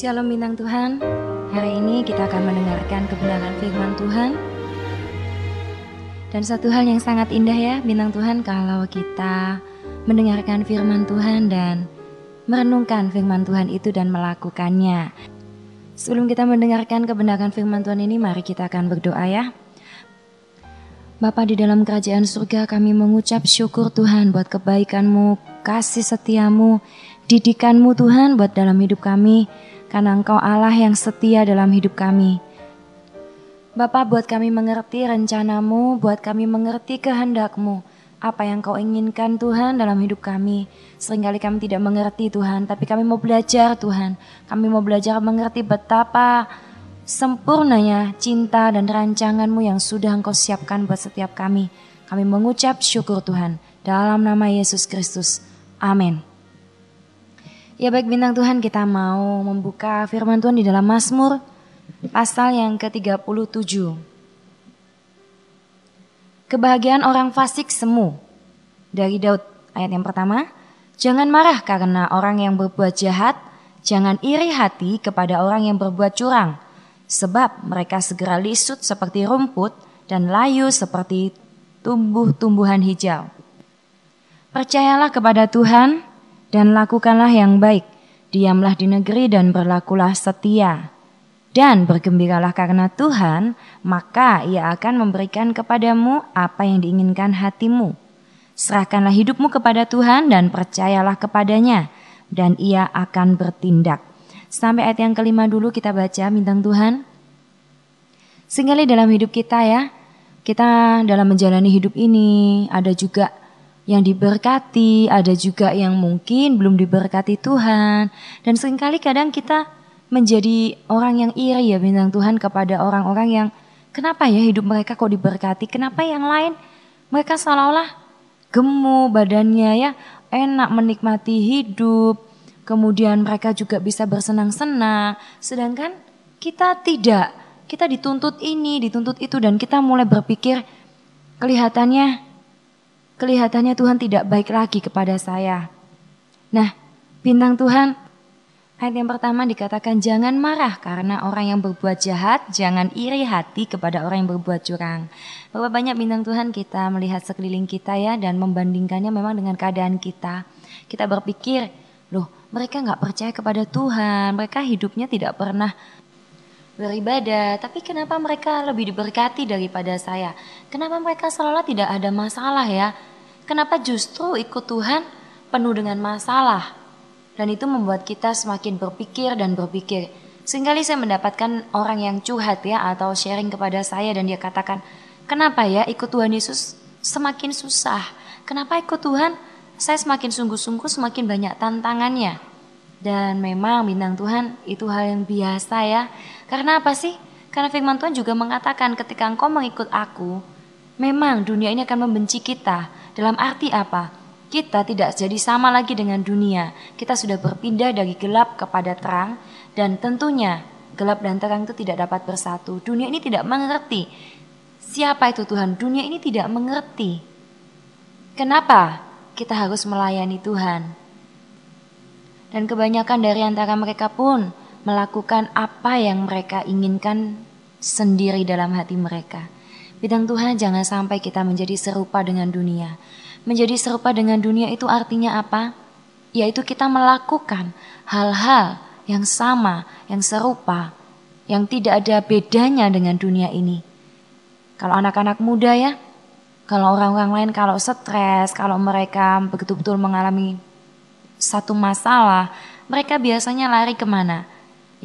Shalom bintang Tuhan. Hari ini kita akan mendengarkan kebenaran firman Tuhan. Dan satu hal yang sangat indah ya bintang Tuhan Kalau kita mendengarkan firman Tuhan dan merenungkan firman Tuhan itu dan melakukannya. Sebelum kita mendengarkan kebenaran firman Tuhan ini Mari kita akan berdoa ya. Bapa di dalam kerajaan surga kami mengucap syukur Tuhan buat kebaikanmu, kasih setiamu, didikanmu Tuhan buat dalam hidup kami karena Engkau Allah yang setia dalam hidup kami. Bapa buat kami mengerti rencanamu, buat kami mengerti kehendakmu, apa yang kau inginkan Tuhan dalam hidup kami. Seringkali kami tidak mengerti Tuhan, tapi kami mau belajar Tuhan. Kami mau belajar mengerti betapa sempurnanya cinta dan rancanganmu yang sudah engkau siapkan buat setiap kami. Kami mengucap syukur Tuhan. Dalam nama Yesus Kristus. Amin. Ya baik bintang Tuhan kita mau membuka firman Tuhan di dalam Mazmur pasal yang ke-37. Kebahagiaan orang fasik semu. Dari Daud ayat yang pertama. Jangan marah karena orang yang berbuat jahat. Jangan iri hati kepada orang yang berbuat curang. Sebab mereka segera lisut seperti rumput dan layu seperti tumbuh-tumbuhan hijau. Percayalah kepada Tuhan dan lakukanlah yang baik. Diamlah di negeri dan berlakulah setia. Dan bergembiralah karena Tuhan, maka ia akan memberikan kepadamu apa yang diinginkan hatimu. Serahkanlah hidupmu kepada Tuhan dan percayalah kepadanya, dan ia akan bertindak. Sampai ayat yang kelima dulu kita baca bintang Tuhan. Sekali dalam hidup kita ya, kita dalam menjalani hidup ini ada juga yang diberkati, ada juga yang mungkin belum diberkati Tuhan. Dan sering kali kadang kita menjadi orang yang iri ya bintang Tuhan kepada orang-orang yang kenapa ya hidup mereka kok diberkati, kenapa yang lain? Mereka seolah-olah gemuk badannya ya, enak menikmati hidup, kemudian mereka juga bisa bersenang-senang, sedangkan kita tidak, kita dituntut ini, dituntut itu dan kita mulai berpikir kelihatannya kelihatannya Tuhan tidak baik lagi kepada saya. Nah, bintang Tuhan, ayat yang pertama dikatakan jangan marah karena orang yang berbuat jahat, jangan iri hati kepada orang yang berbuat curang. Bahwa banyak bintang Tuhan kita melihat sekeliling kita ya dan membandingkannya memang dengan keadaan kita. Kita berpikir, loh mereka nggak percaya kepada Tuhan, mereka hidupnya tidak pernah beribadah, tapi kenapa mereka lebih diberkati daripada saya? Kenapa mereka seolah tidak ada masalah ya? Kenapa justru ikut Tuhan penuh dengan masalah? Dan itu membuat kita semakin berpikir dan berpikir. Seringkali saya mendapatkan orang yang curhat ya atau sharing kepada saya dan dia katakan, kenapa ya ikut Tuhan Yesus semakin susah? Kenapa ikut Tuhan saya semakin sungguh-sungguh semakin banyak tantangannya? Dan memang bintang Tuhan itu hal yang biasa ya. Karena apa sih? Karena firman Tuhan juga mengatakan ketika engkau mengikut aku, memang dunia ini akan membenci kita. Dalam arti apa? Kita tidak jadi sama lagi dengan dunia. Kita sudah berpindah dari gelap kepada terang dan tentunya gelap dan terang itu tidak dapat bersatu. Dunia ini tidak mengerti siapa itu Tuhan. Dunia ini tidak mengerti. Kenapa kita harus melayani Tuhan? Dan kebanyakan dari antara mereka pun melakukan apa yang mereka inginkan sendiri dalam hati mereka. Bidang Tuhan jangan sampai kita menjadi serupa dengan dunia. Menjadi serupa dengan dunia itu artinya apa? Yaitu kita melakukan hal-hal yang sama, yang serupa, yang tidak ada bedanya dengan dunia ini. Kalau anak-anak muda ya, kalau orang-orang lain kalau stres, kalau mereka betul-betul mengalami satu masalah, mereka biasanya lari ke mana?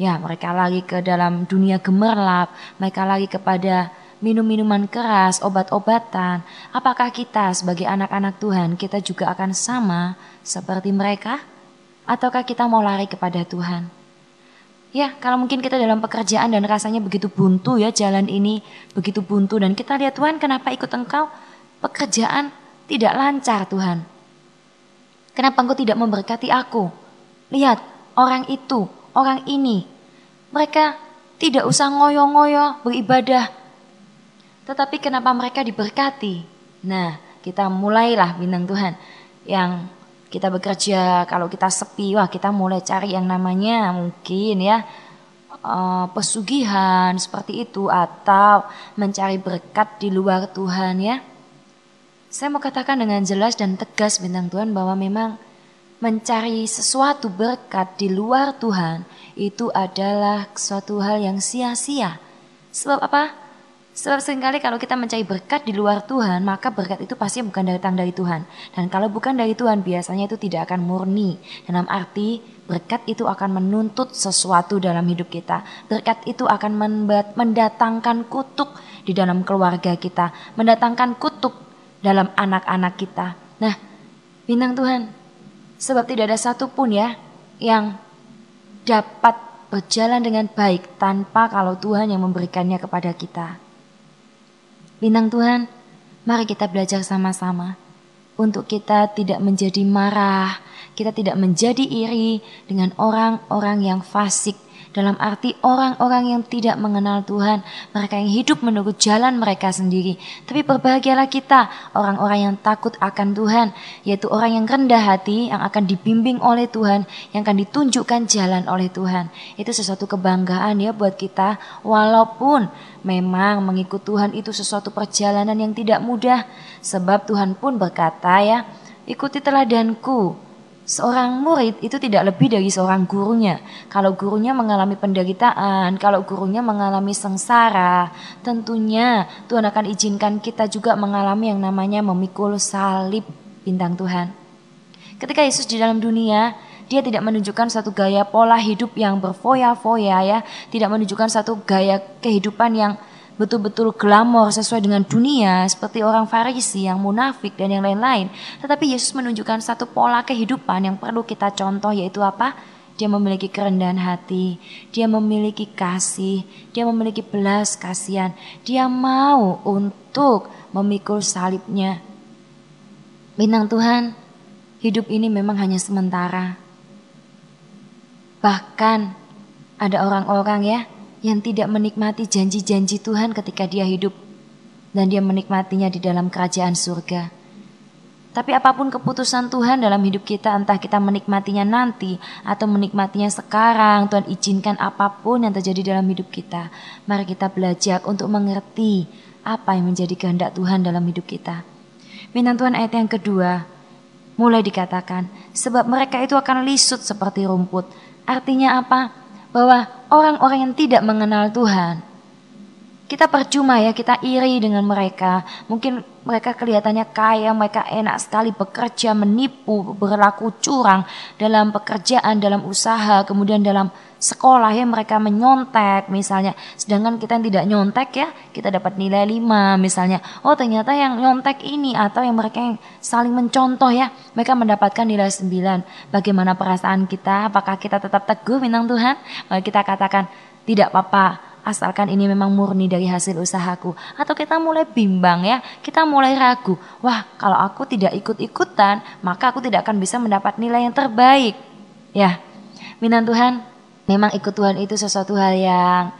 Ya, mereka lari ke dalam dunia gemerlap, mereka lari kepada minum minuman keras, obat-obatan, apakah kita sebagai anak-anak Tuhan kita juga akan sama seperti mereka? Ataukah kita mau lari kepada Tuhan? Ya, kalau mungkin kita dalam pekerjaan dan rasanya begitu buntu ya jalan ini, begitu buntu dan kita lihat Tuhan kenapa ikut engkau? Pekerjaan tidak lancar Tuhan. Kenapa engkau tidak memberkati aku? Lihat, orang itu, orang ini, mereka tidak usah ngoyo-ngoyo beribadah, tetapi kenapa mereka diberkati? Nah, kita mulailah bintang Tuhan yang kita bekerja, kalau kita sepi, wah kita mulai cari yang namanya mungkin ya uh, pesugihan seperti itu atau mencari berkat di luar Tuhan ya. Saya mau katakan dengan jelas dan tegas bintang Tuhan bahwa memang mencari sesuatu berkat di luar Tuhan itu adalah suatu hal yang sia-sia. Sebab apa? Sebab sering kali kalau kita mencari berkat di luar Tuhan, maka berkat itu pasti bukan datang dari Tuhan. Dan kalau bukan dari Tuhan, biasanya itu tidak akan murni. Dalam arti, berkat itu akan menuntut sesuatu dalam hidup kita. Berkat itu akan mendatangkan kutuk di dalam keluarga kita. Mendatangkan kutuk dalam anak-anak kita. Nah, bintang Tuhan, sebab tidak ada satupun ya yang dapat berjalan dengan baik tanpa kalau Tuhan yang memberikannya kepada kita. Bintang Tuhan, mari kita belajar sama-sama. Untuk kita tidak menjadi marah, kita tidak menjadi iri dengan orang-orang yang fasik, dalam arti orang-orang yang tidak mengenal Tuhan, mereka yang hidup menurut jalan mereka sendiri. Tapi berbahagialah kita, orang-orang yang takut akan Tuhan, yaitu orang yang rendah hati, yang akan dibimbing oleh Tuhan, yang akan ditunjukkan jalan oleh Tuhan. Itu sesuatu kebanggaan ya buat kita, walaupun memang mengikut Tuhan itu sesuatu perjalanan yang tidak mudah, sebab Tuhan pun berkata ya, ikuti teladanku, Seorang murid itu tidak lebih dari seorang gurunya. Kalau gurunya mengalami penderitaan, kalau gurunya mengalami sengsara, tentunya Tuhan akan izinkan kita juga mengalami yang namanya memikul salib bintang Tuhan. Ketika Yesus di dalam dunia, dia tidak menunjukkan satu gaya pola hidup yang berfoya-foya ya, tidak menunjukkan satu gaya kehidupan yang betul-betul glamor sesuai dengan dunia seperti orang Farisi yang munafik dan yang lain-lain. Tetapi Yesus menunjukkan satu pola kehidupan yang perlu kita contoh yaitu apa? Dia memiliki kerendahan hati, dia memiliki kasih, dia memiliki belas kasihan, dia mau untuk memikul salibnya. Bintang Tuhan, hidup ini memang hanya sementara. Bahkan ada orang-orang ya yang tidak menikmati janji-janji Tuhan ketika dia hidup dan dia menikmatinya di dalam kerajaan surga. Tapi apa pun keputusan Tuhan dalam hidup kita, entah kita menikmatinya nanti atau menikmatinya sekarang, Tuhan izinkan apa pun yang terjadi dalam hidup kita. Mari kita belajar untuk mengerti apa yang menjadi kehendak Tuhan dalam hidup kita. Minat Tuhan ayat yang kedua, mulai dikatakan, sebab mereka itu akan lisut seperti rumput. Artinya apa? bahwa orang-orang yang tidak mengenal Tuhan, kita percuma ya, kita iri dengan mereka. Mungkin mereka kelihatannya kaya, mereka enak sekali bekerja, menipu, berlaku curang dalam pekerjaan, dalam usaha, kemudian dalam sekolah ya mereka menyontek misalnya. Sedangkan kita yang tidak nyontek ya kita dapat nilai 5 misalnya. Oh ternyata yang nyontek ini atau yang mereka yang saling mencontoh ya mereka mendapatkan nilai 9 bagaimana perasaan kita? Apakah kita tetap teguh? Bintang Tuhan mari kita katakan tidak apa-apa asalkan ini memang murni dari hasil usahaku atau kita mulai bimbang ya kita mulai ragu wah kalau aku tidak ikut-ikutan maka aku tidak akan bisa mendapat nilai yang terbaik ya Minang Tuhan Memang ikut Tuhan itu sesuatu hal yang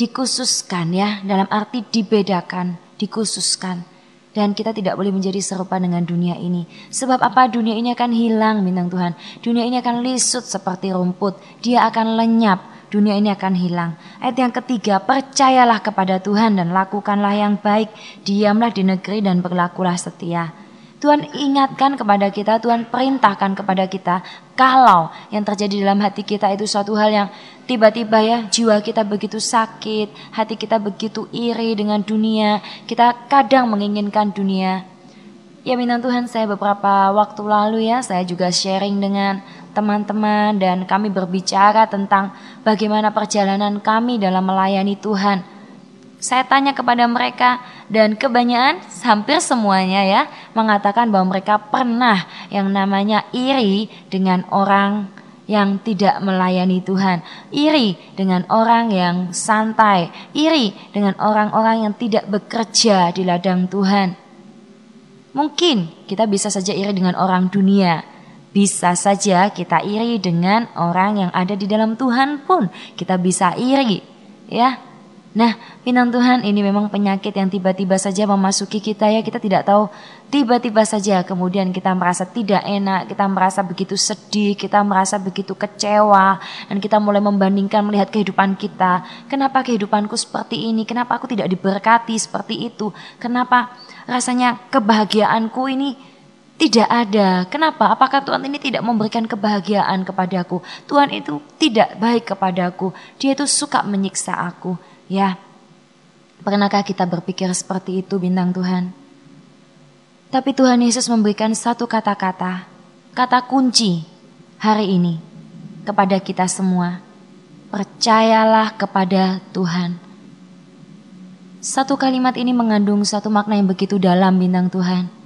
dikhususkan ya, dalam arti dibedakan, dikhususkan. Dan kita tidak boleh menjadi serupa dengan dunia ini. Sebab apa? Dunia ini akan hilang bintang Tuhan. Dunia ini akan lisut seperti rumput. Dia akan lenyap. Dunia ini akan hilang. Ayat yang ketiga, percayalah kepada Tuhan dan lakukanlah yang baik. Diamlah di negeri dan berlakulah setia. Tuhan ingatkan kepada kita, Tuhan perintahkan kepada kita, kalau yang terjadi dalam hati kita itu suatu hal yang tiba-tiba ya jiwa kita begitu sakit, hati kita begitu iri dengan dunia, kita kadang menginginkan dunia. Ya minta Tuhan saya beberapa waktu lalu ya saya juga sharing dengan teman-teman dan kami berbicara tentang bagaimana perjalanan kami dalam melayani Tuhan. Saya tanya kepada mereka dan kebanyakan hampir semuanya ya mengatakan bahwa mereka pernah yang namanya iri dengan orang yang tidak melayani Tuhan, iri dengan orang yang santai, iri dengan orang-orang yang tidak bekerja di ladang Tuhan. Mungkin kita bisa saja iri dengan orang dunia, bisa saja kita iri dengan orang yang ada di dalam Tuhan pun kita bisa iri, ya. Nah, bintang Tuhan ini memang penyakit yang tiba-tiba saja memasuki kita ya. Kita tidak tahu tiba-tiba saja kemudian kita merasa tidak enak, kita merasa begitu sedih, kita merasa begitu kecewa. Dan kita mulai membandingkan melihat kehidupan kita. Kenapa kehidupanku seperti ini? Kenapa aku tidak diberkati seperti itu? Kenapa rasanya kebahagiaanku ini tidak ada. Kenapa? Apakah Tuhan ini tidak memberikan kebahagiaan kepadaku? Tuhan itu tidak baik kepadaku. Dia itu suka menyiksa aku. Ya, pernahkah kita berpikir seperti itu bintang Tuhan? Tapi Tuhan Yesus memberikan satu kata-kata, kata kunci hari ini kepada kita semua. Percayalah kepada Tuhan. Satu kalimat ini mengandung satu makna yang begitu dalam bintang Tuhan.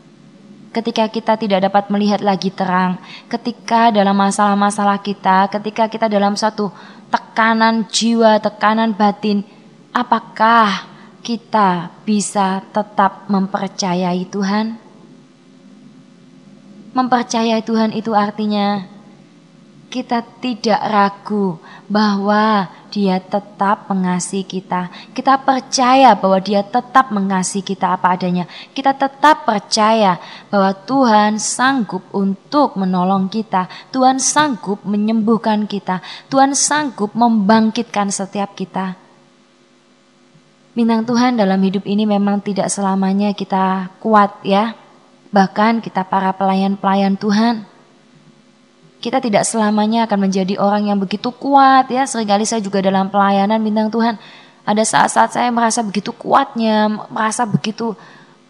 Ketika kita tidak dapat melihat lagi terang, ketika dalam masalah-masalah kita, ketika kita dalam satu tekanan jiwa, tekanan batin, apakah kita bisa tetap mempercayai Tuhan? Mempercayai Tuhan itu artinya kita tidak ragu bahwa Dia tetap mengasihi kita. Kita percaya bahwa Dia tetap mengasihi kita apa adanya. Kita tetap percaya bahwa Tuhan sanggup untuk menolong kita. Tuhan sanggup menyembuhkan kita. Tuhan sanggup membangkitkan setiap kita. Bintang Tuhan dalam hidup ini memang tidak selamanya kita kuat ya. Bahkan kita para pelayan-pelayan Tuhan. Kita tidak selamanya akan menjadi orang yang begitu kuat ya. Seringkali saya juga dalam pelayanan bintang Tuhan. Ada saat-saat saya merasa begitu kuatnya, merasa begitu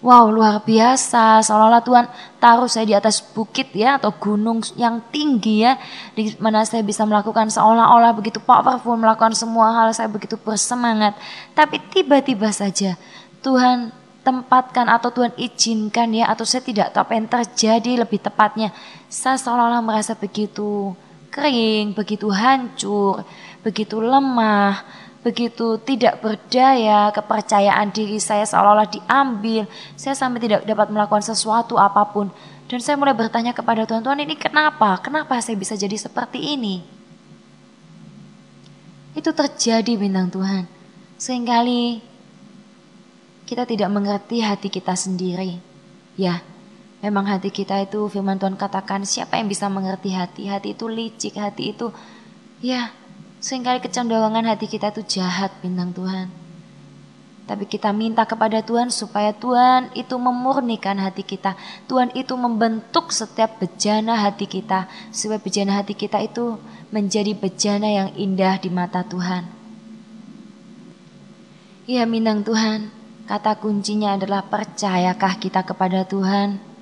Wow luar biasa seolah-olah Tuhan taruh saya di atas bukit ya atau gunung yang tinggi ya di mana saya bisa melakukan seolah-olah begitu powerful melakukan semua hal saya begitu bersemangat tapi tiba-tiba saja Tuhan tempatkan atau Tuhan izinkan ya atau saya tidak tahu apa yang terjadi lebih tepatnya saya seolah-olah merasa begitu kering begitu hancur begitu lemah begitu tidak berdaya, kepercayaan diri saya seolah-olah diambil, saya sampai tidak dapat melakukan sesuatu apa pun. Dan saya mulai bertanya kepada Tuhan, Tuhan ini kenapa? Kenapa saya bisa jadi seperti ini? Itu terjadi bintang Tuhan. Seringkali kita tidak mengerti hati kita sendiri. Ya, memang hati kita itu firman Tuhan katakan siapa yang bisa mengerti hati? Hati itu licik, hati itu ya Seringkali kecenderungan hati kita itu jahat bintang Tuhan. Tapi kita minta kepada Tuhan supaya Tuhan itu memurnikan hati kita. Tuhan itu membentuk setiap bejana hati kita. Supaya bejana hati kita itu menjadi bejana yang indah di mata Tuhan. Ya minang Tuhan, kata kuncinya adalah percayakah kita kepada Tuhan?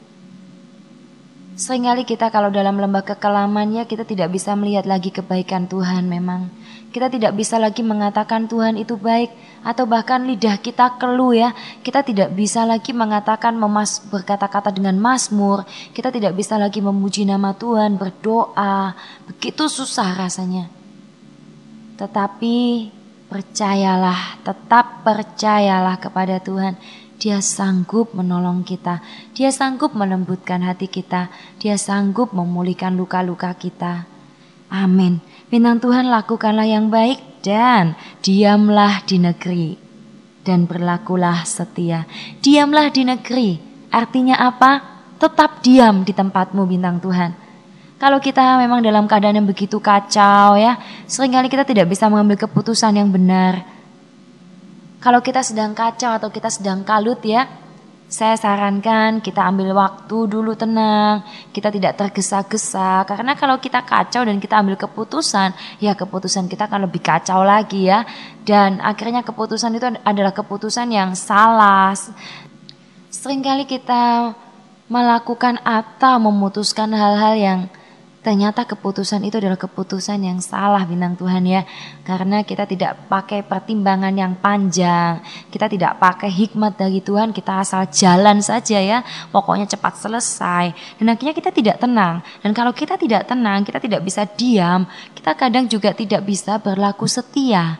Seringkali kita kalau dalam lembah kekelamannya kita tidak bisa melihat lagi kebaikan Tuhan memang. Kita tidak bisa lagi mengatakan Tuhan itu baik atau bahkan lidah kita keluh ya. Kita tidak bisa lagi mengatakan memas berkata-kata dengan mazmur. Kita tidak bisa lagi memuji nama Tuhan, berdoa. Begitu susah rasanya. Tetapi percayalah, tetap percayalah kepada Tuhan dia sanggup menolong kita. Dia sanggup melembutkan hati kita. Dia sanggup memulihkan luka-luka kita. Amin. Bintang Tuhan lakukanlah yang baik dan diamlah di negeri. Dan berlakulah setia. Diamlah di negeri. Artinya apa? Tetap diam di tempatmu bintang Tuhan. Kalau kita memang dalam keadaan yang begitu kacau ya, sering kali kita tidak bisa mengambil keputusan yang benar kalau kita sedang kacau atau kita sedang kalut ya, saya sarankan kita ambil waktu dulu tenang, kita tidak tergesa-gesa karena kalau kita kacau dan kita ambil keputusan, ya keputusan kita akan lebih kacau lagi ya. Dan akhirnya keputusan itu adalah keputusan yang salah. Seringkali kita melakukan atau memutuskan hal-hal yang ternyata keputusan itu adalah keputusan yang salah bintang Tuhan ya. Karena kita tidak pakai pertimbangan yang panjang kita tidak pakai hikmat dari Tuhan kita asal jalan saja ya. Pokoknya cepat selesai. Dan akhirnya kita tidak tenang. Dan kalau kita tidak tenang kita tidak bisa diam kita kadang juga tidak bisa berlaku setia.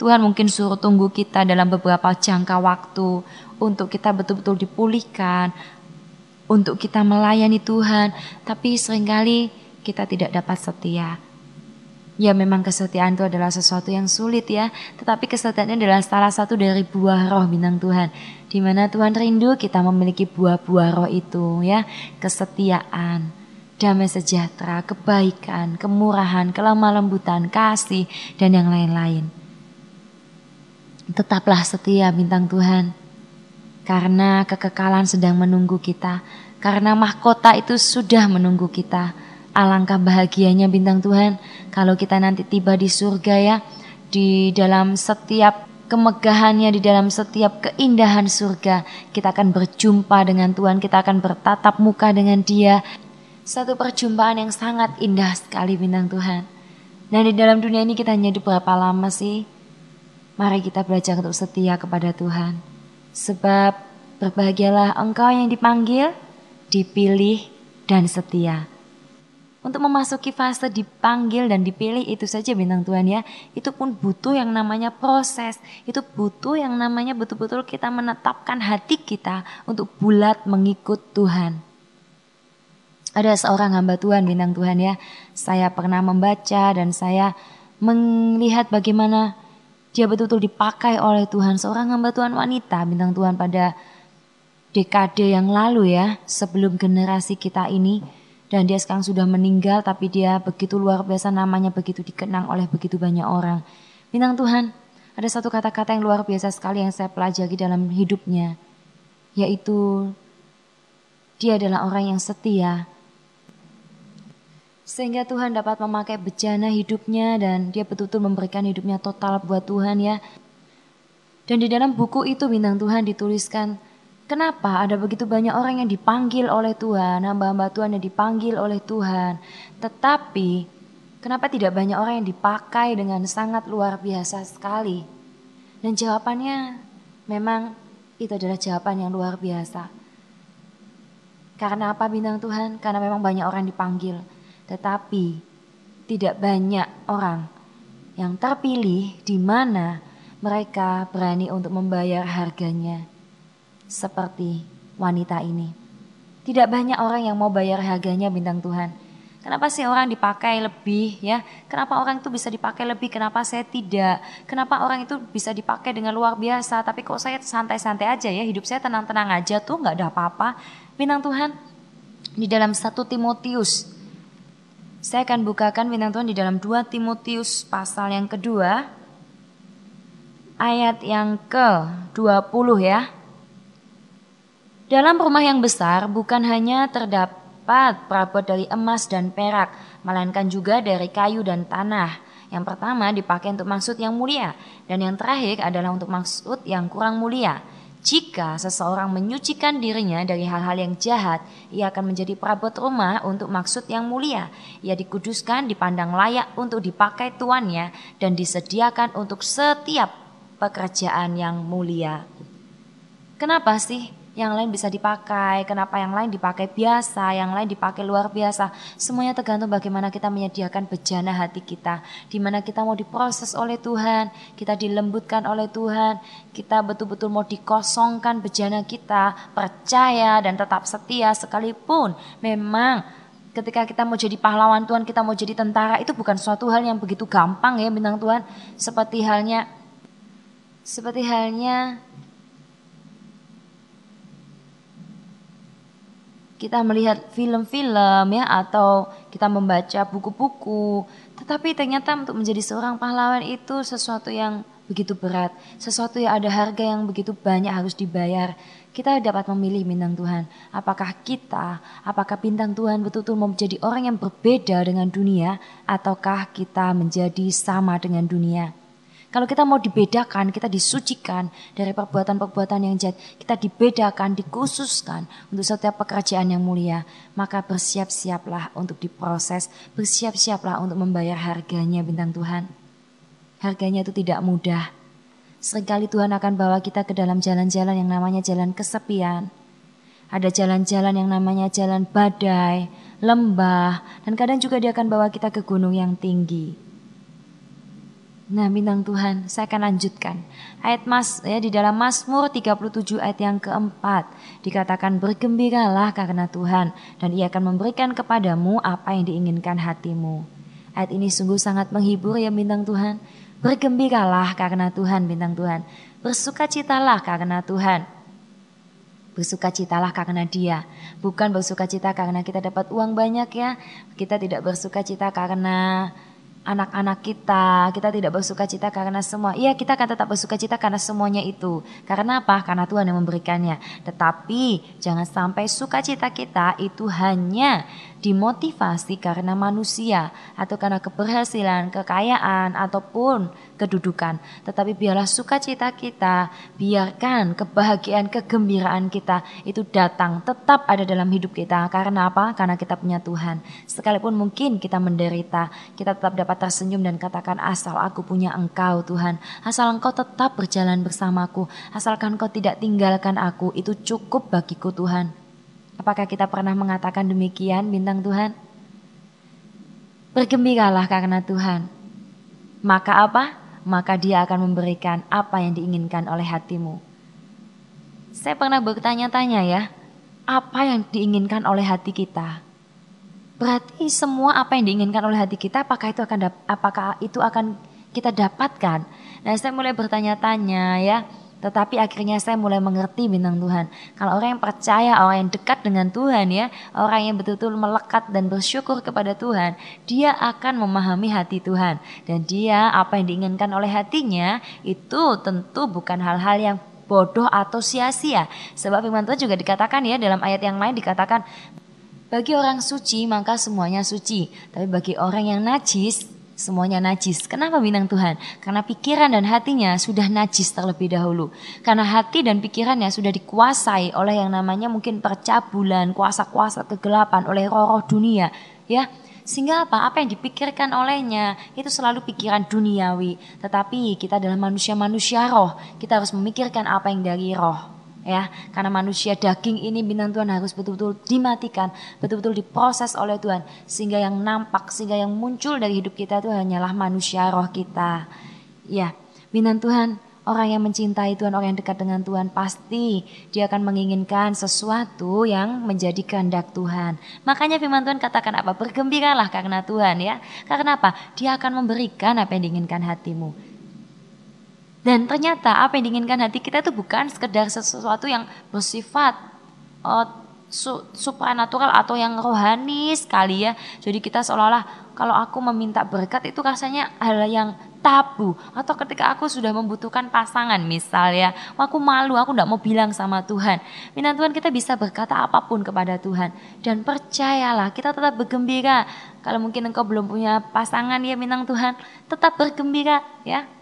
Tuhan mungkin suruh tunggu kita dalam beberapa jangka waktu untuk kita betul-betul dipulihkan untuk kita melayani Tuhan. Tapi sering kali kita tidak dapat setia. Ya memang kesetiaan itu adalah sesuatu yang sulit ya, tetapi kesetiaan adalah salah satu dari buah roh bintang Tuhan. Di mana Tuhan rindu kita memiliki buah-buah roh itu ya, kesetiaan, damai sejahtera, kebaikan, kemurahan, kelemah lembutan, kasih, dan yang lain-lain. Tetaplah setia bintang Tuhan, karena kekekalan sedang menunggu kita, karena mahkota itu sudah menunggu kita Alangkah bahagianya bintang Tuhan kalau kita nanti tiba di surga ya, di dalam setiap kemegahannya, di dalam setiap keindahan surga, kita akan berjumpa dengan Tuhan, kita akan bertatap muka dengan Dia. Satu perjumpaan yang sangat indah sekali bintang Tuhan. Dan di dalam dunia ini kita hanya hidup berapa lama sih? Mari kita belajar untuk setia kepada Tuhan. Sebab berbahagialah engkau yang dipanggil, dipilih, dan setia. Untuk memasuki fase dipanggil dan dipilih itu saja bintang Tuhan ya. Itu pun butuh yang namanya proses. Itu butuh yang namanya betul-betul kita menetapkan hati kita untuk bulat mengikut Tuhan. Ada seorang hamba Tuhan bintang Tuhan ya. Saya pernah membaca dan saya melihat bagaimana dia betul-betul dipakai oleh Tuhan. Seorang hamba Tuhan wanita bintang Tuhan pada dekade yang lalu ya. Sebelum generasi kita ini dan dia sekarang sudah meninggal tapi dia begitu luar biasa namanya begitu dikenang oleh begitu banyak orang. Bintang Tuhan, ada satu kata-kata yang luar biasa sekali yang saya pelajari dalam hidupnya, yaitu dia adalah orang yang setia. Sehingga Tuhan dapat memakai bejana hidupnya dan dia betul-betul memberikan hidupnya total buat Tuhan ya. Dan di dalam buku itu bintang Tuhan dituliskan Kenapa ada begitu banyak orang yang dipanggil oleh Tuhan, hamba-hamba Tuhan yang dipanggil oleh Tuhan, tetapi kenapa tidak banyak orang yang dipakai dengan sangat luar biasa sekali? Dan jawabannya memang itu adalah jawaban yang luar biasa. Karena apa bintang Tuhan? Karena memang banyak orang dipanggil, tetapi tidak banyak orang yang terpilih di mana mereka berani untuk membayar harganya seperti wanita ini. Tidak banyak orang yang mau bayar harganya bintang Tuhan. Kenapa sih orang dipakai lebih ya? Kenapa orang itu bisa dipakai lebih? Kenapa saya tidak? Kenapa orang itu bisa dipakai dengan luar biasa? Tapi kok saya santai-santai aja ya? Hidup saya tenang-tenang aja tuh nggak ada apa-apa. Bintang Tuhan di dalam satu Timotius. Saya akan bukakan bintang Tuhan di dalam 2 Timotius pasal yang kedua ayat yang ke-20 ya. Dalam rumah yang besar bukan hanya terdapat perabot dari emas dan perak, melainkan juga dari kayu dan tanah. Yang pertama dipakai untuk maksud yang mulia, dan yang terakhir adalah untuk maksud yang kurang mulia. Jika seseorang menyucikan dirinya dari hal-hal yang jahat, ia akan menjadi perabot rumah untuk maksud yang mulia. Ia dikuduskan, dipandang layak untuk dipakai tuannya, dan disediakan untuk setiap pekerjaan yang mulia. Kenapa sih yang lain bisa dipakai, kenapa yang lain dipakai biasa, yang lain dipakai luar biasa. Semuanya tergantung bagaimana kita menyediakan bejana hati kita, di mana kita mau diproses oleh Tuhan, kita dilembutkan oleh Tuhan, kita betul-betul mau dikosongkan bejana kita, percaya dan tetap setia sekalipun memang ketika kita mau jadi pahlawan Tuhan, kita mau jadi tentara itu bukan suatu hal yang begitu gampang ya bintang Tuhan. Seperti halnya seperti halnya kita melihat film-film ya atau kita membaca buku-buku. Tetapi ternyata untuk menjadi seorang pahlawan itu sesuatu yang begitu berat, sesuatu yang ada harga yang begitu banyak harus dibayar. Kita dapat memilih bintang Tuhan. Apakah kita, apakah bintang Tuhan betul-betul mau menjadi orang yang berbeda dengan dunia ataukah kita menjadi sama dengan dunia? Kalau kita mau dibedakan, kita disucikan dari perbuatan-perbuatan yang jahat, kita dibedakan, dikhususkan untuk setiap pekerjaan yang mulia, maka bersiap-siaplah untuk diproses, bersiap-siaplah untuk membayar harganya bintang Tuhan. Harganya itu tidak mudah. Seringkali Tuhan akan bawa kita ke dalam jalan-jalan yang namanya jalan kesepian. Ada jalan-jalan yang namanya jalan badai, lembah, dan kadang juga dia akan bawa kita ke gunung yang tinggi. Nah bintang Tuhan, saya akan lanjutkan. Ayat Mas ya di dalam Mazmur 37 ayat yang keempat dikatakan bergembiralah karena Tuhan dan ia akan memberikan kepadamu apa yang diinginkan hatimu. Ayat ini sungguh sangat menghibur ya bintang Tuhan. Bergembiralah karena Tuhan bintang Tuhan. Bersukacitalah karena Tuhan. Bersukacitalah karena dia. Bukan bersukacita karena kita dapat uang banyak ya. Kita tidak bersukacita karena anak-anak kita, kita tidak bersuka cita karena semua. Iya, kita akan tetap bersuka cita karena semuanya itu. Karena apa? Karena Tuhan yang memberikannya. Tetapi jangan sampai sukacita kita itu hanya dimotivasi karena manusia atau karena keberhasilan, kekayaan ataupun kedudukan. Tetapi biarlah sukacita kita, biarkan kebahagiaan, kegembiraan kita itu datang tetap ada dalam hidup kita. Karena apa? Karena kita punya Tuhan. Sekalipun mungkin kita menderita, kita tetap dapat tersenyum dan katakan asal aku punya Engkau Tuhan. Asal Engkau tetap berjalan bersamaku, asalkan Engkau tidak tinggalkan aku, itu cukup bagiku Tuhan. Apakah kita pernah mengatakan demikian bintang Tuhan? Bergembiralah karena Tuhan. Maka apa? Maka dia akan memberikan apa yang diinginkan oleh hatimu. Saya pernah bertanya-tanya ya, apa yang diinginkan oleh hati kita? Berarti semua apa yang diinginkan oleh hati kita, apakah itu akan apakah itu akan kita dapatkan? Nah, saya mulai bertanya-tanya ya, tetapi akhirnya saya mulai mengerti bintang Tuhan. Kalau orang yang percaya, orang yang dekat dengan Tuhan ya, orang yang betul-betul melekat dan bersyukur kepada Tuhan, dia akan memahami hati Tuhan. Dan dia apa yang diinginkan oleh hatinya itu tentu bukan hal-hal yang bodoh atau sia-sia. Sebab firman Tuhan juga dikatakan ya dalam ayat yang lain dikatakan bagi orang suci maka semuanya suci, tapi bagi orang yang najis semuanya najis. Kenapa bintang Tuhan? Karena pikiran dan hatinya sudah najis terlebih dahulu. Karena hati dan pikirannya sudah dikuasai oleh yang namanya mungkin percabulan, kuasa-kuasa kegelapan, oleh roh-roh dunia. Ya, sehingga apa? Apa yang dipikirkan olehnya itu selalu pikiran duniawi. Tetapi kita adalah manusia-manusia roh. Kita harus memikirkan apa yang dari roh ya. Karena manusia daging ini bintang Tuhan harus betul-betul dimatikan betul-betul diproses oleh Tuhan. Sehingga yang nampak sehingga yang muncul dari hidup kita itu hanyalah manusia roh kita. Ya bintang Tuhan orang yang mencintai Tuhan orang yang dekat dengan Tuhan pasti dia akan menginginkan sesuatu yang menjadi kehendak Tuhan. Makanya firman Tuhan katakan apa? Bergembiralah karena Tuhan ya. Karena apa? Dia akan memberikan apa yang diinginkan hatimu dan ternyata apa yang diinginkan hati kita itu bukan sekedar sesuatu yang bersifat uh, su supranatural atau yang rohani sekali ya. Jadi kita seolah-olah kalau aku meminta berkat itu rasanya hal yang tabu. Atau ketika aku sudah membutuhkan pasangan misal ya aku malu aku tidak mau bilang sama Tuhan. Minta Tuhan kita bisa berkata apa pun kepada Tuhan. Dan percayalah kita tetap bergembira. Kalau mungkin engkau belum punya pasangan ya minang Tuhan tetap bergembira ya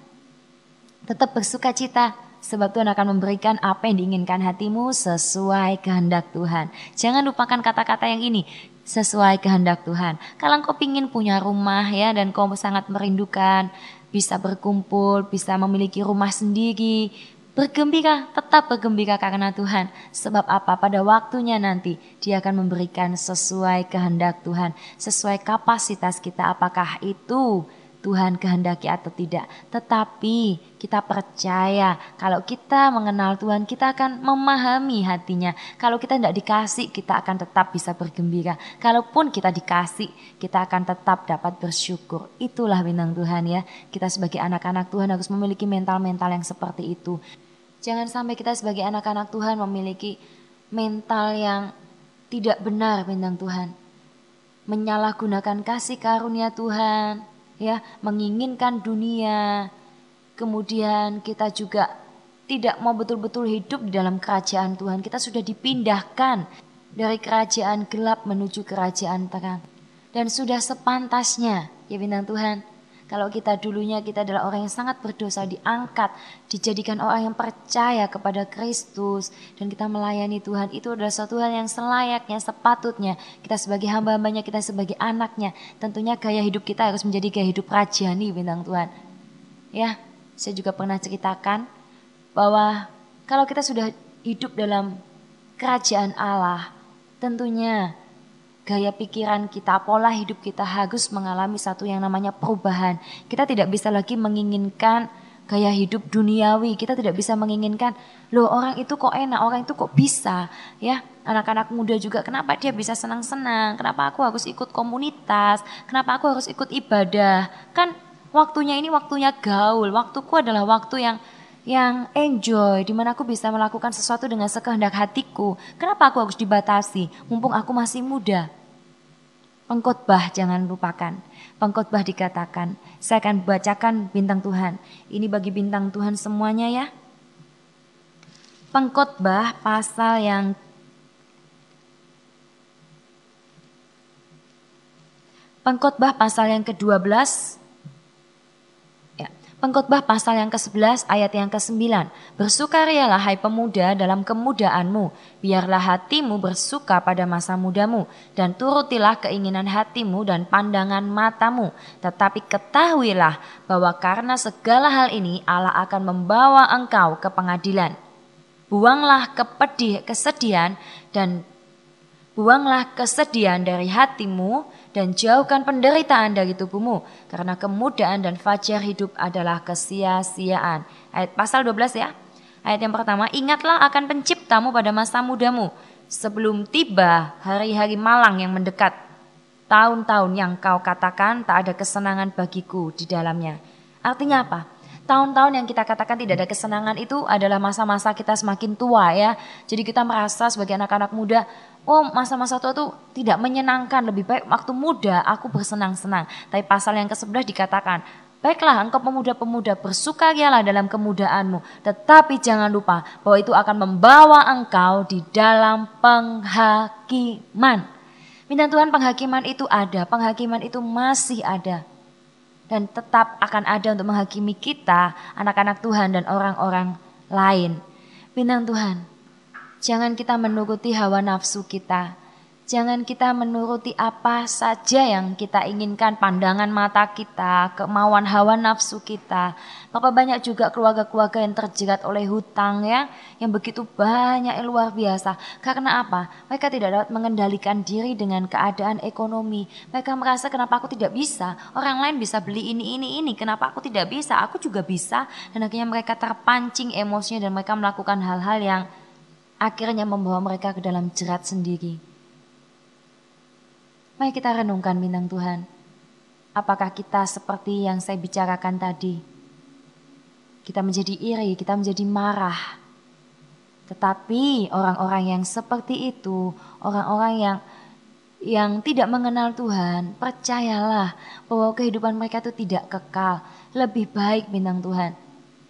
Tetap bersuka cita, sebab Tuhan akan memberikan apa yang diinginkan hatimu sesuai kehendak Tuhan. Jangan lupakan kata-kata yang ini, sesuai kehendak Tuhan. Kalau kau ingin punya rumah ya dan kau sangat merindukan, bisa berkumpul, bisa memiliki rumah sendiri, bergembira, tetap bergembira karena Tuhan. Sebab apa? Pada waktunya nanti dia akan memberikan sesuai kehendak Tuhan, sesuai kapasitas kita. Apakah itu Tuhan kehendaki atau tidak. Tetapi kita percaya kalau kita mengenal Tuhan kita akan memahami hatinya. Kalau kita tidak dikasih kita akan tetap bisa bergembira. Kalaupun kita dikasih kita akan tetap dapat bersyukur. Itulah bintang Tuhan ya. Kita sebagai anak-anak Tuhan harus memiliki mental-mental yang seperti itu. Jangan sampai kita sebagai anak-anak Tuhan memiliki mental yang tidak benar bintang Tuhan. Menyalahgunakan kasih karunia Tuhan, ya menginginkan dunia. Kemudian kita juga tidak mau betul-betul hidup di dalam kerajaan Tuhan. Kita sudah dipindahkan dari kerajaan gelap menuju kerajaan terang. Dan sudah sepantasnya ya bintang Tuhan kalau kita dulunya kita adalah orang yang sangat berdosa diangkat, dijadikan orang yang percaya kepada Kristus dan kita melayani Tuhan itu adalah suatu hal yang selayaknya, sepatutnya kita sebagai hamba-hambanya, kita sebagai anaknya. Tentunya gaya hidup kita harus menjadi gaya hidup rajani bintang Tuhan. Ya, saya juga pernah ceritakan bahwa kalau kita sudah hidup dalam kerajaan Allah, tentunya gaya pikiran kita, pola hidup kita harus mengalami satu yang namanya perubahan. Kita tidak bisa lagi menginginkan gaya hidup duniawi. Kita tidak bisa menginginkan, loh orang itu kok enak, orang itu kok bisa. Ya, anak-anak muda juga kenapa dia bisa senang-senang? Kenapa aku harus ikut komunitas? Kenapa aku harus ikut ibadah? Kan waktunya ini waktunya gaul. Waktuku adalah waktu yang yang enjoy, di mana aku bisa melakukan sesuatu dengan sekehendak hatiku. Kenapa aku harus dibatasi? Mumpung aku masih muda. Pengkhotbah jangan lupakan. Pengkhotbah dikatakan, saya akan bacakan bintang Tuhan. Ini bagi bintang Tuhan semuanya ya. Pengkhotbah pasal yang Pengkhotbah pasal yang ke-12 Pengkhotbah pasal yang ke-11 ayat yang ke-9. Bersukarialah hai pemuda dalam kemudaanmu, biarlah hatimu bersuka pada masa mudamu, dan turutilah keinginan hatimu dan pandangan matamu. Tetapi ketahuilah bahwa karena segala hal ini Allah akan membawa engkau ke pengadilan. Buanglah kepedih, kesedihan dan buanglah kesedihan dari hatimu dan jauhkan penderitaan dari tubuhmu karena kemudahan dan fajar hidup adalah kesia-siaan. Ayat pasal 12 ya. Ayat yang pertama, ingatlah akan penciptamu pada masa mudamu sebelum tiba hari-hari malang yang mendekat. Tahun-tahun yang kau katakan tak ada kesenangan bagiku di dalamnya. Artinya apa? tahun-tahun yang kita katakan tidak ada kesenangan itu adalah masa-masa kita semakin tua ya. Jadi kita merasa sebagai anak-anak muda, oh masa-masa tua itu tidak menyenangkan, lebih baik waktu muda aku bersenang-senang. Tapi pasal yang ke-11 dikatakan, Baiklah engkau pemuda-pemuda bersukarialah dalam kemudaanmu. Tetapi jangan lupa bahwa itu akan membawa engkau di dalam penghakiman. Minta Tuhan penghakiman itu ada, penghakiman itu masih ada dan tetap akan ada untuk menghakimi kita, anak-anak Tuhan dan orang-orang lain. Bintang Tuhan, jangan kita menuruti hawa nafsu kita, Jangan kita menuruti apa saja yang kita inginkan, pandangan mata kita, kemauan hawa nafsu kita. Bapak banyak juga keluarga-keluarga yang terjerat oleh hutang ya, yang begitu banyak yang luar biasa. Karena apa? Mereka tidak dapat mengendalikan diri dengan keadaan ekonomi. Mereka merasa kenapa aku tidak bisa? Orang lain bisa beli ini, ini, ini. Kenapa aku tidak bisa? Aku juga bisa. Dan akhirnya mereka terpancing emosinya dan mereka melakukan hal-hal yang akhirnya membawa mereka ke dalam jerat sendiri. Mari kita renungkan bintang Tuhan. Apakah kita seperti yang saya bicarakan tadi? Kita menjadi iri, kita menjadi marah. Tetapi orang-orang yang seperti itu, orang-orang yang yang tidak mengenal Tuhan, percayalah bahwa kehidupan mereka itu tidak kekal. Lebih baik bintang Tuhan,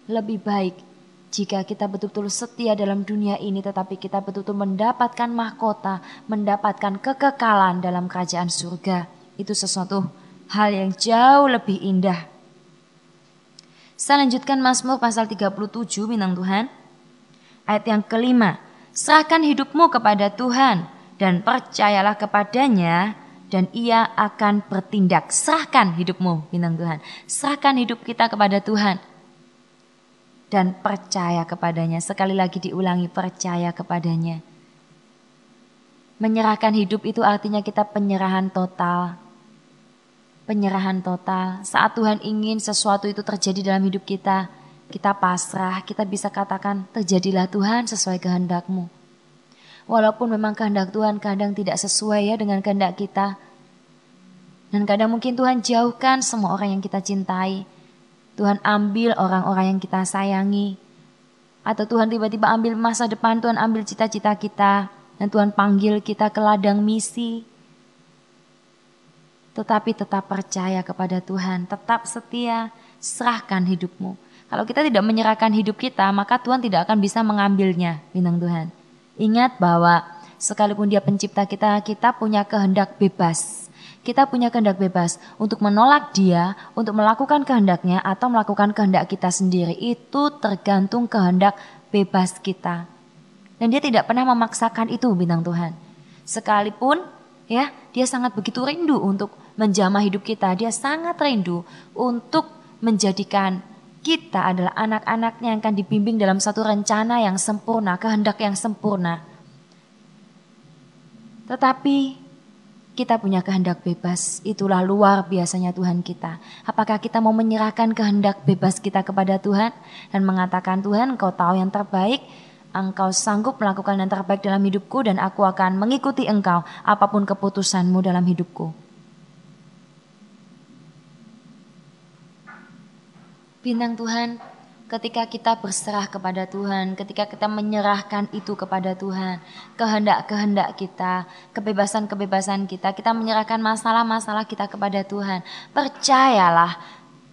lebih baik jika kita betul-betul setia dalam dunia ini tetapi kita betul-betul mendapatkan mahkota, mendapatkan kekekalan dalam kerajaan surga. Itu sesuatu hal yang jauh lebih indah. Saya lanjutkan Mazmur pasal 37 bintang Tuhan. Ayat yang kelima. Serahkan hidupmu kepada Tuhan dan percayalah kepadanya dan ia akan bertindak. Serahkan hidupmu bintang Tuhan. Serahkan hidup kita kepada Tuhan dan percaya kepadanya. Sekali lagi diulangi, percaya kepadanya. Menyerahkan hidup itu artinya kita penyerahan total. Penyerahan total. Saat Tuhan ingin sesuatu itu terjadi dalam hidup kita, kita pasrah, kita bisa katakan, terjadilah Tuhan sesuai kehendakmu. Walaupun memang kehendak Tuhan kadang tidak sesuai ya dengan kehendak kita. Dan kadang mungkin Tuhan jauhkan semua orang yang kita cintai Tuhan ambil orang-orang yang kita sayangi. Atau Tuhan tiba-tiba ambil masa depan, Tuhan ambil cita-cita kita. Dan Tuhan panggil kita ke ladang misi. Tetapi tetap percaya kepada Tuhan, tetap setia, serahkan hidupmu. Kalau kita tidak menyerahkan hidup kita, maka Tuhan tidak akan bisa mengambilnya, bintang Tuhan. Ingat bahwa sekalipun dia pencipta kita, kita punya kehendak bebas. Kita punya kehendak bebas untuk menolak dia, untuk melakukan kehendaknya atau melakukan kehendak kita sendiri. Itu tergantung kehendak bebas kita. Dan dia tidak pernah memaksakan itu bintang Tuhan. Sekalipun ya, dia sangat begitu rindu untuk menjamah hidup kita. Dia sangat rindu untuk menjadikan kita adalah anak-anaknya yang akan dibimbing dalam satu rencana yang sempurna, kehendak yang sempurna. Tetapi kita punya kehendak bebas. Itulah luar biasanya Tuhan kita. Apakah kita mau menyerahkan kehendak bebas kita kepada Tuhan dan mengatakan Tuhan engkau tahu yang terbaik, engkau sanggup melakukan yang terbaik dalam hidupku dan aku akan mengikuti engkau apa pun keputusanmu dalam hidupku. Bintang Tuhan, ketika kita berserah kepada Tuhan, ketika kita menyerahkan itu kepada Tuhan, kehendak-kehendak kita, kebebasan-kebebasan kita, kita menyerahkan masalah-masalah kita kepada Tuhan. Percayalah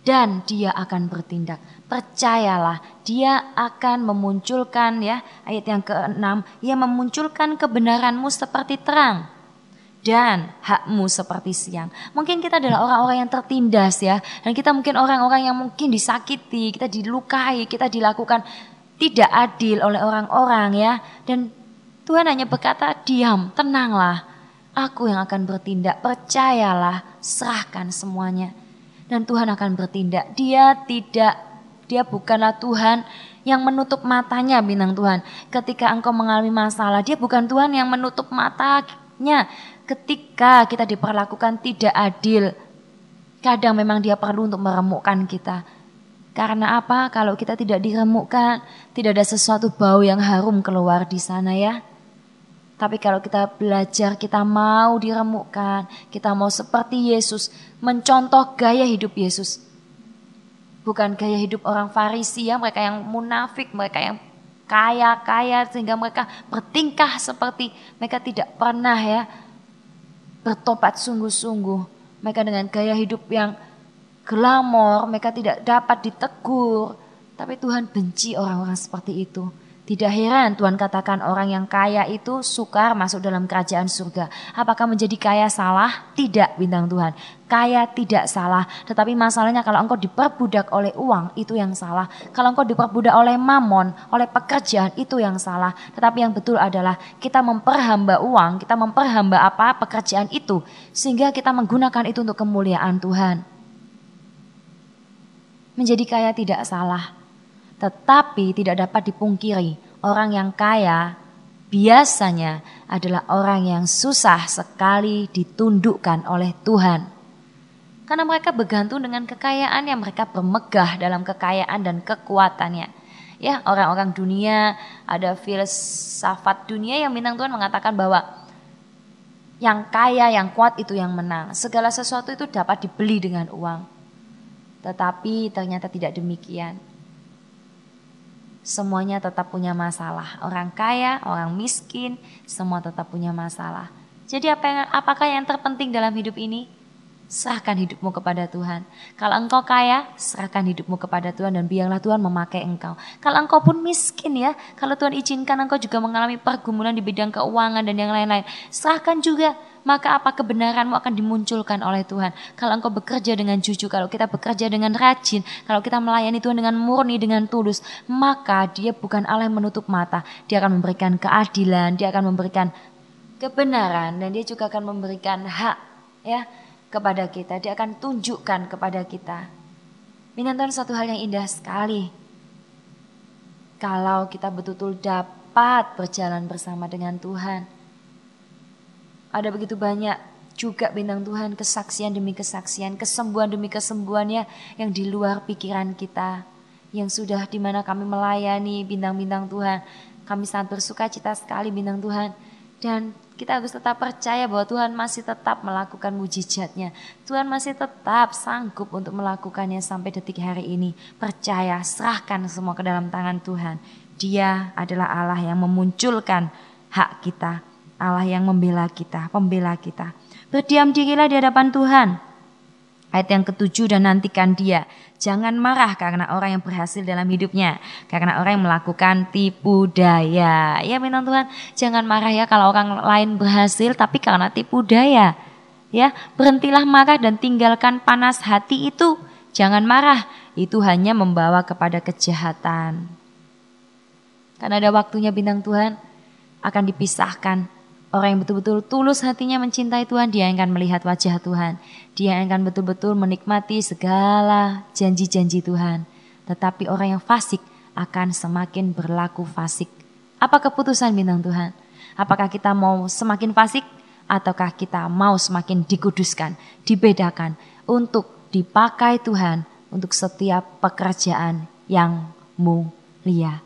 dan dia akan bertindak. Percayalah, dia akan memunculkan ya ayat yang keenam, ia memunculkan kebenaranmu seperti terang dan hakmu seperti siang. Mungkin kita adalah orang-orang yang tertindas ya. Dan kita mungkin orang-orang yang mungkin disakiti, kita dilukai, kita dilakukan tidak adil oleh orang-orang ya. Dan Tuhan hanya berkata, diam, tenanglah. Aku yang akan bertindak, percayalah, serahkan semuanya. Dan Tuhan akan bertindak. Dia tidak, dia bukanlah Tuhan yang menutup matanya bintang Tuhan. Ketika engkau mengalami masalah, dia bukan Tuhan yang menutup matanya ketika kita diperlakukan tidak adil, kadang memang dia perlu untuk meremukkan kita. Karena apa? Kalau kita tidak diremukkan, tidak ada sesuatu bau yang harum keluar di sana ya. Tapi kalau kita belajar, kita mau diremukkan, kita mau seperti Yesus, mencontoh gaya hidup Yesus. Bukan gaya hidup orang Farisi ya, mereka yang munafik, mereka yang kaya-kaya sehingga mereka bertingkah seperti mereka tidak pernah ya bertobat sungguh-sungguh. Mereka dengan gaya hidup yang glamor, mereka tidak dapat ditegur. Tapi Tuhan benci orang-orang seperti itu. Tidak heran Tuhan katakan orang yang kaya itu sukar masuk dalam kerajaan surga. Apakah menjadi kaya salah? Tidak bintang Tuhan. Kaya tidak salah. Tetapi masalahnya kalau engkau diperbudak oleh uang itu yang salah. Kalau engkau diperbudak oleh mamon, oleh pekerjaan itu yang salah. Tetapi yang betul adalah kita memperhamba uang, kita memperhamba apa pekerjaan itu. Sehingga kita menggunakan itu untuk kemuliaan Tuhan. Menjadi kaya tidak salah tetapi tidak dapat dipungkiri, orang yang kaya biasanya adalah orang yang susah sekali ditundukkan oleh Tuhan. Karena mereka bergantung dengan kekayaan yang mereka bermegah dalam kekayaan dan kekuatannya. Ya, orang-orang dunia, ada filsafat dunia yang bintang Tuhan mengatakan bahwa yang kaya, yang kuat itu yang menang. Segala sesuatu itu dapat dibeli dengan uang. Tetapi ternyata tidak demikian semuanya tetap punya masalah. Orang kaya, orang miskin, semua tetap punya masalah. Jadi apa yang, apakah yang terpenting dalam hidup ini? Serahkan hidupmu kepada Tuhan. Kalau engkau kaya, serahkan hidupmu kepada Tuhan dan biarlah Tuhan memakai engkau. Kalau engkau pun miskin ya, kalau Tuhan izinkan engkau juga mengalami pergumulan di bidang keuangan dan yang lain-lain, serahkan juga maka apa kebenaranmu akan dimunculkan oleh Tuhan. Kalau engkau bekerja dengan jujur, kalau kita bekerja dengan rajin, kalau kita melayani Tuhan dengan murni, dengan tulus, maka dia bukan Allah yang menutup mata. Dia akan memberikan keadilan, dia akan memberikan kebenaran, dan dia juga akan memberikan hak ya kepada kita. Dia akan tunjukkan kepada kita. Minantan satu hal yang indah sekali. Kalau kita betul-betul dapat berjalan bersama dengan Tuhan ada begitu banyak juga bintang Tuhan kesaksian demi kesaksian, kesembuhan demi kesembuhannya yang di luar pikiran kita. Yang sudah di mana kami melayani bintang-bintang Tuhan. Kami sangat bersuka cita sekali bintang Tuhan. Dan kita harus tetap percaya bahwa Tuhan masih tetap melakukan mujizatnya. Tuhan masih tetap sanggup untuk melakukannya sampai detik hari ini. Percaya, serahkan semua ke dalam tangan Tuhan. Dia adalah Allah yang memunculkan hak kita Allah yang membela kita, pembela kita. Berdiam dirilah di hadapan Tuhan. Ayat yang ketujuh dan nantikan dia. Jangan marah karena orang yang berhasil dalam hidupnya. Karena orang yang melakukan tipu daya. Ya minta Tuhan, jangan marah ya kalau orang lain berhasil tapi karena tipu daya. Ya, berhentilah marah dan tinggalkan panas hati itu. Jangan marah, itu hanya membawa kepada kejahatan. Karena ada waktunya bintang Tuhan akan dipisahkan Orang yang betul-betul tulus hatinya mencintai Tuhan, dia akan melihat wajah Tuhan. Dia akan betul-betul menikmati segala janji-janji Tuhan. Tetapi orang yang fasik akan semakin berlaku fasik. Apa keputusan bintang Tuhan? Apakah kita mau semakin fasik ataukah kita mau semakin dikuduskan, dibedakan untuk dipakai Tuhan untuk setiap pekerjaan yang mulia.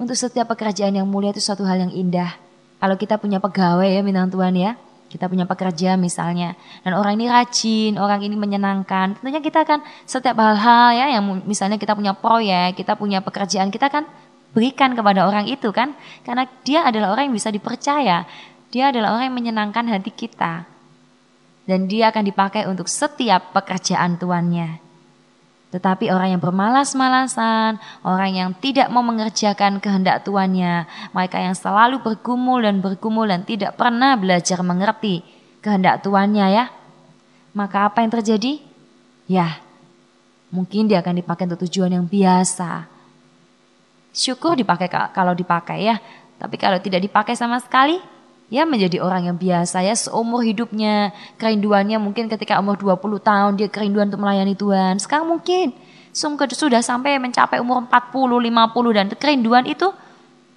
Untuk setiap pekerjaan yang mulia itu suatu hal yang indah. Kalau kita punya pegawai ya bintang Tuhan ya, kita punya pekerja misalnya, dan orang ini rajin, orang ini menyenangkan, tentunya kita akan setiap hal-hal ya yang misalnya kita punya proyek, kita punya pekerjaan, kita akan berikan kepada orang itu kan, karena dia adalah orang yang bisa dipercaya, dia adalah orang yang menyenangkan hati kita, dan dia akan dipakai untuk setiap pekerjaan tuannya. Tetapi orang yang bermalas-malasan, orang yang tidak mau mengerjakan kehendak tuannya, mereka yang selalu bergumul dan bergumul dan tidak pernah belajar mengerti kehendak tuannya ya. Maka apa yang terjadi? Ya, mungkin dia akan dipakai untuk tujuan yang biasa. Syukur dipakai kalau dipakai ya, tapi kalau tidak dipakai sama sekali, ya menjadi orang yang biasa ya seumur hidupnya. Kerinduannya mungkin ketika umur 20 tahun dia kerinduan untuk melayani Tuhan. Sekarang mungkin sudah sampai mencapai umur 40 50 dan kerinduan itu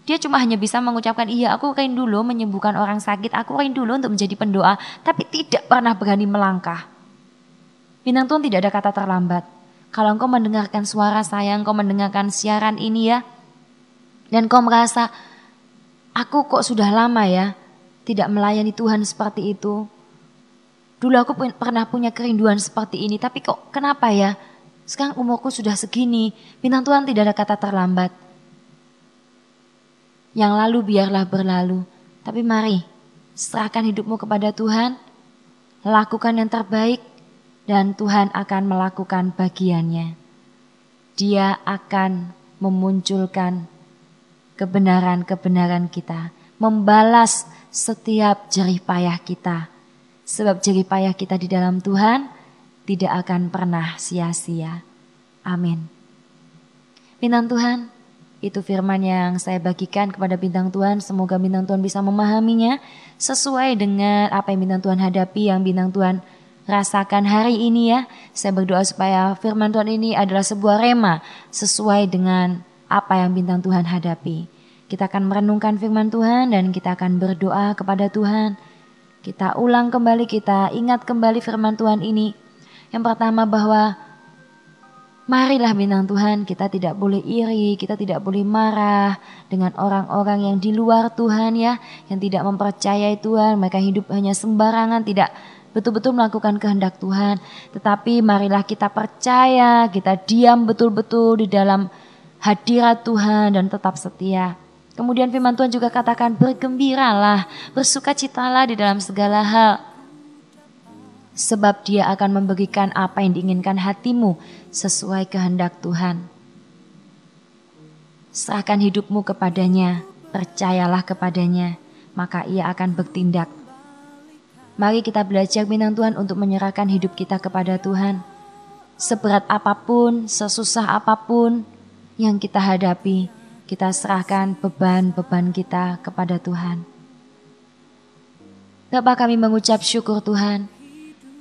dia cuma hanya bisa mengucapkan iya aku rindu loh menyembuhkan orang sakit. Aku rindu loh untuk menjadi pendoa tapi tidak pernah berani melangkah. Bintang Tuhan tidak ada kata terlambat. Kalau engkau mendengarkan suara saya engkau mendengarkan siaran ini ya dan kau merasa aku kok sudah lama ya tidak melayani Tuhan seperti itu. Dulu aku pernah punya kerinduan seperti ini, tapi kok kenapa ya? Sekarang umurku sudah segini, bintang Tuhan tidak ada kata terlambat. Yang lalu biarlah berlalu, tapi mari serahkan hidupmu kepada Tuhan, lakukan yang terbaik, dan Tuhan akan melakukan bagiannya. Dia akan memunculkan kebenaran-kebenaran kita, membalas setiap jerih payah kita. Sebab jerih payah kita di dalam Tuhan tidak akan pernah sia-sia. Amin. Bintang Tuhan, itu firman yang saya bagikan kepada bintang Tuhan. Semoga bintang Tuhan bisa memahaminya sesuai dengan apa yang bintang Tuhan hadapi, yang bintang Tuhan rasakan hari ini ya. Saya berdoa supaya firman Tuhan ini adalah sebuah rema sesuai dengan apa yang bintang Tuhan hadapi. Kita akan merenungkan firman Tuhan dan kita akan berdoa kepada Tuhan. Kita ulang kembali, kita ingat kembali firman Tuhan ini. Yang pertama bahwa marilah bintang Tuhan, kita tidak boleh iri, kita tidak boleh marah dengan orang-orang yang di luar Tuhan ya, yang tidak mempercayai Tuhan, mereka hidup hanya sembarangan, tidak betul-betul melakukan kehendak Tuhan. Tetapi marilah kita percaya, kita diam betul-betul di dalam hadirat Tuhan dan tetap setia. Kemudian firman Tuhan juga katakan bergembiralah, bersukacitalah di dalam segala hal. Sebab dia akan memberikan apa yang diinginkan hatimu sesuai kehendak Tuhan. Serahkan hidupmu kepadanya, percayalah kepadanya, maka ia akan bertindak. Mari kita belajar bintang Tuhan untuk menyerahkan hidup kita kepada Tuhan. Seberat apa pun, sesusah apa pun yang kita hadapi, kita serahkan beban-beban kita kepada Tuhan. Bapak kami mengucap syukur Tuhan.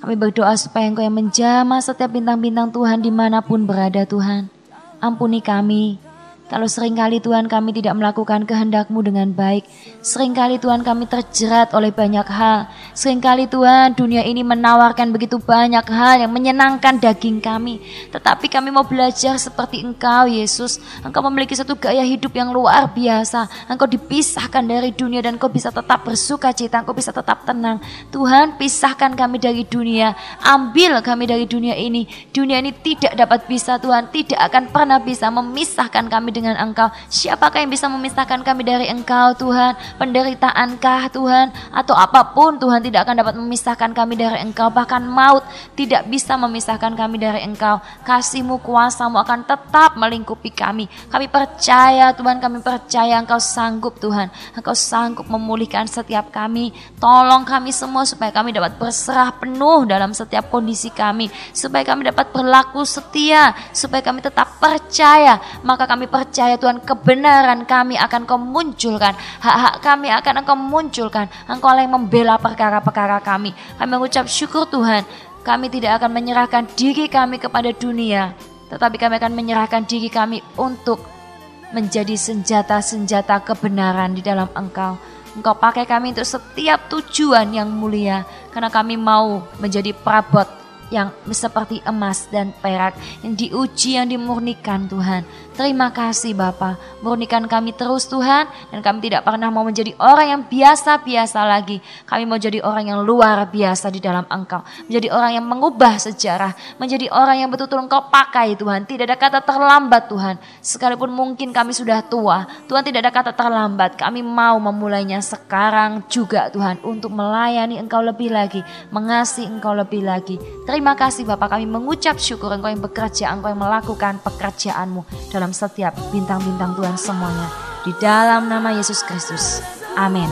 Kami berdoa supaya Engkau yang menjamah setiap bintang-bintang Tuhan di mana pun berada Tuhan. Ampuni kami, kalau sering kali Tuhan kami tidak melakukan kehendakmu dengan baik. Seringkali Tuhan kami terjerat oleh banyak hal. Seringkali Tuhan dunia ini menawarkan begitu banyak hal yang menyenangkan daging kami. Tetapi kami mau belajar seperti Engkau Yesus. Engkau memiliki satu gaya hidup yang luar biasa. Engkau dipisahkan dari dunia dan Engkau bisa tetap bersuka cita. Engkau bisa tetap tenang. Tuhan pisahkan kami dari dunia. Ambil kami dari dunia ini. Dunia ini tidak dapat bisa Tuhan. Tidak akan pernah bisa memisahkan kami dengan dengan Engkau. Siapakah yang bisa memisahkan kami dari Engkau Tuhan? Penderitaankah Tuhan? Atau apa pun Tuhan tidak akan dapat memisahkan kami dari Engkau. Bahkan maut tidak bisa memisahkan kami dari Engkau. Kasihmu kuasamu akan tetap melingkupi kami. Kami percaya Tuhan, kami percaya Engkau sanggup Tuhan. Engkau sanggup memulihkan setiap kami. Tolong kami semua supaya kami dapat berserah penuh dalam setiap kondisi kami. Supaya kami dapat berlaku setia. Supaya kami tetap percaya. Maka kami percaya percaya Tuhan kebenaran kami akan kau munculkan. Hak-hak kami akan engkau munculkan. Engkau yang membela perkara-perkara kami. Kami mengucap syukur Tuhan. Kami tidak akan menyerahkan diri kami kepada dunia. Tetapi kami akan menyerahkan diri kami untuk menjadi senjata-senjata kebenaran di dalam engkau. Engkau pakai kami untuk setiap tujuan yang mulia. Karena kami mau menjadi perabot yang seperti emas dan perak yang diuji yang dimurnikan Tuhan. Terima kasih Bapa, murnikan kami terus Tuhan dan kami tidak pernah mau menjadi orang yang biasa-biasa lagi. Kami mau jadi orang yang luar biasa di dalam Engkau, menjadi orang yang mengubah sejarah, menjadi orang yang betul-betul Engkau pakai Tuhan. Tidak ada kata terlambat Tuhan. Sekalipun mungkin kami sudah tua, Tuhan tidak ada kata terlambat. Kami mau memulainya sekarang juga Tuhan untuk melayani Engkau lebih lagi, mengasihi Engkau lebih lagi. Terima kasih Bapak kami mengucap syukur Engkau yang bekerja, Engkau yang melakukan pekerjaanmu dalam dalam setiap bintang-bintang Tuhan semuanya. Di dalam nama Yesus Kristus. Amin.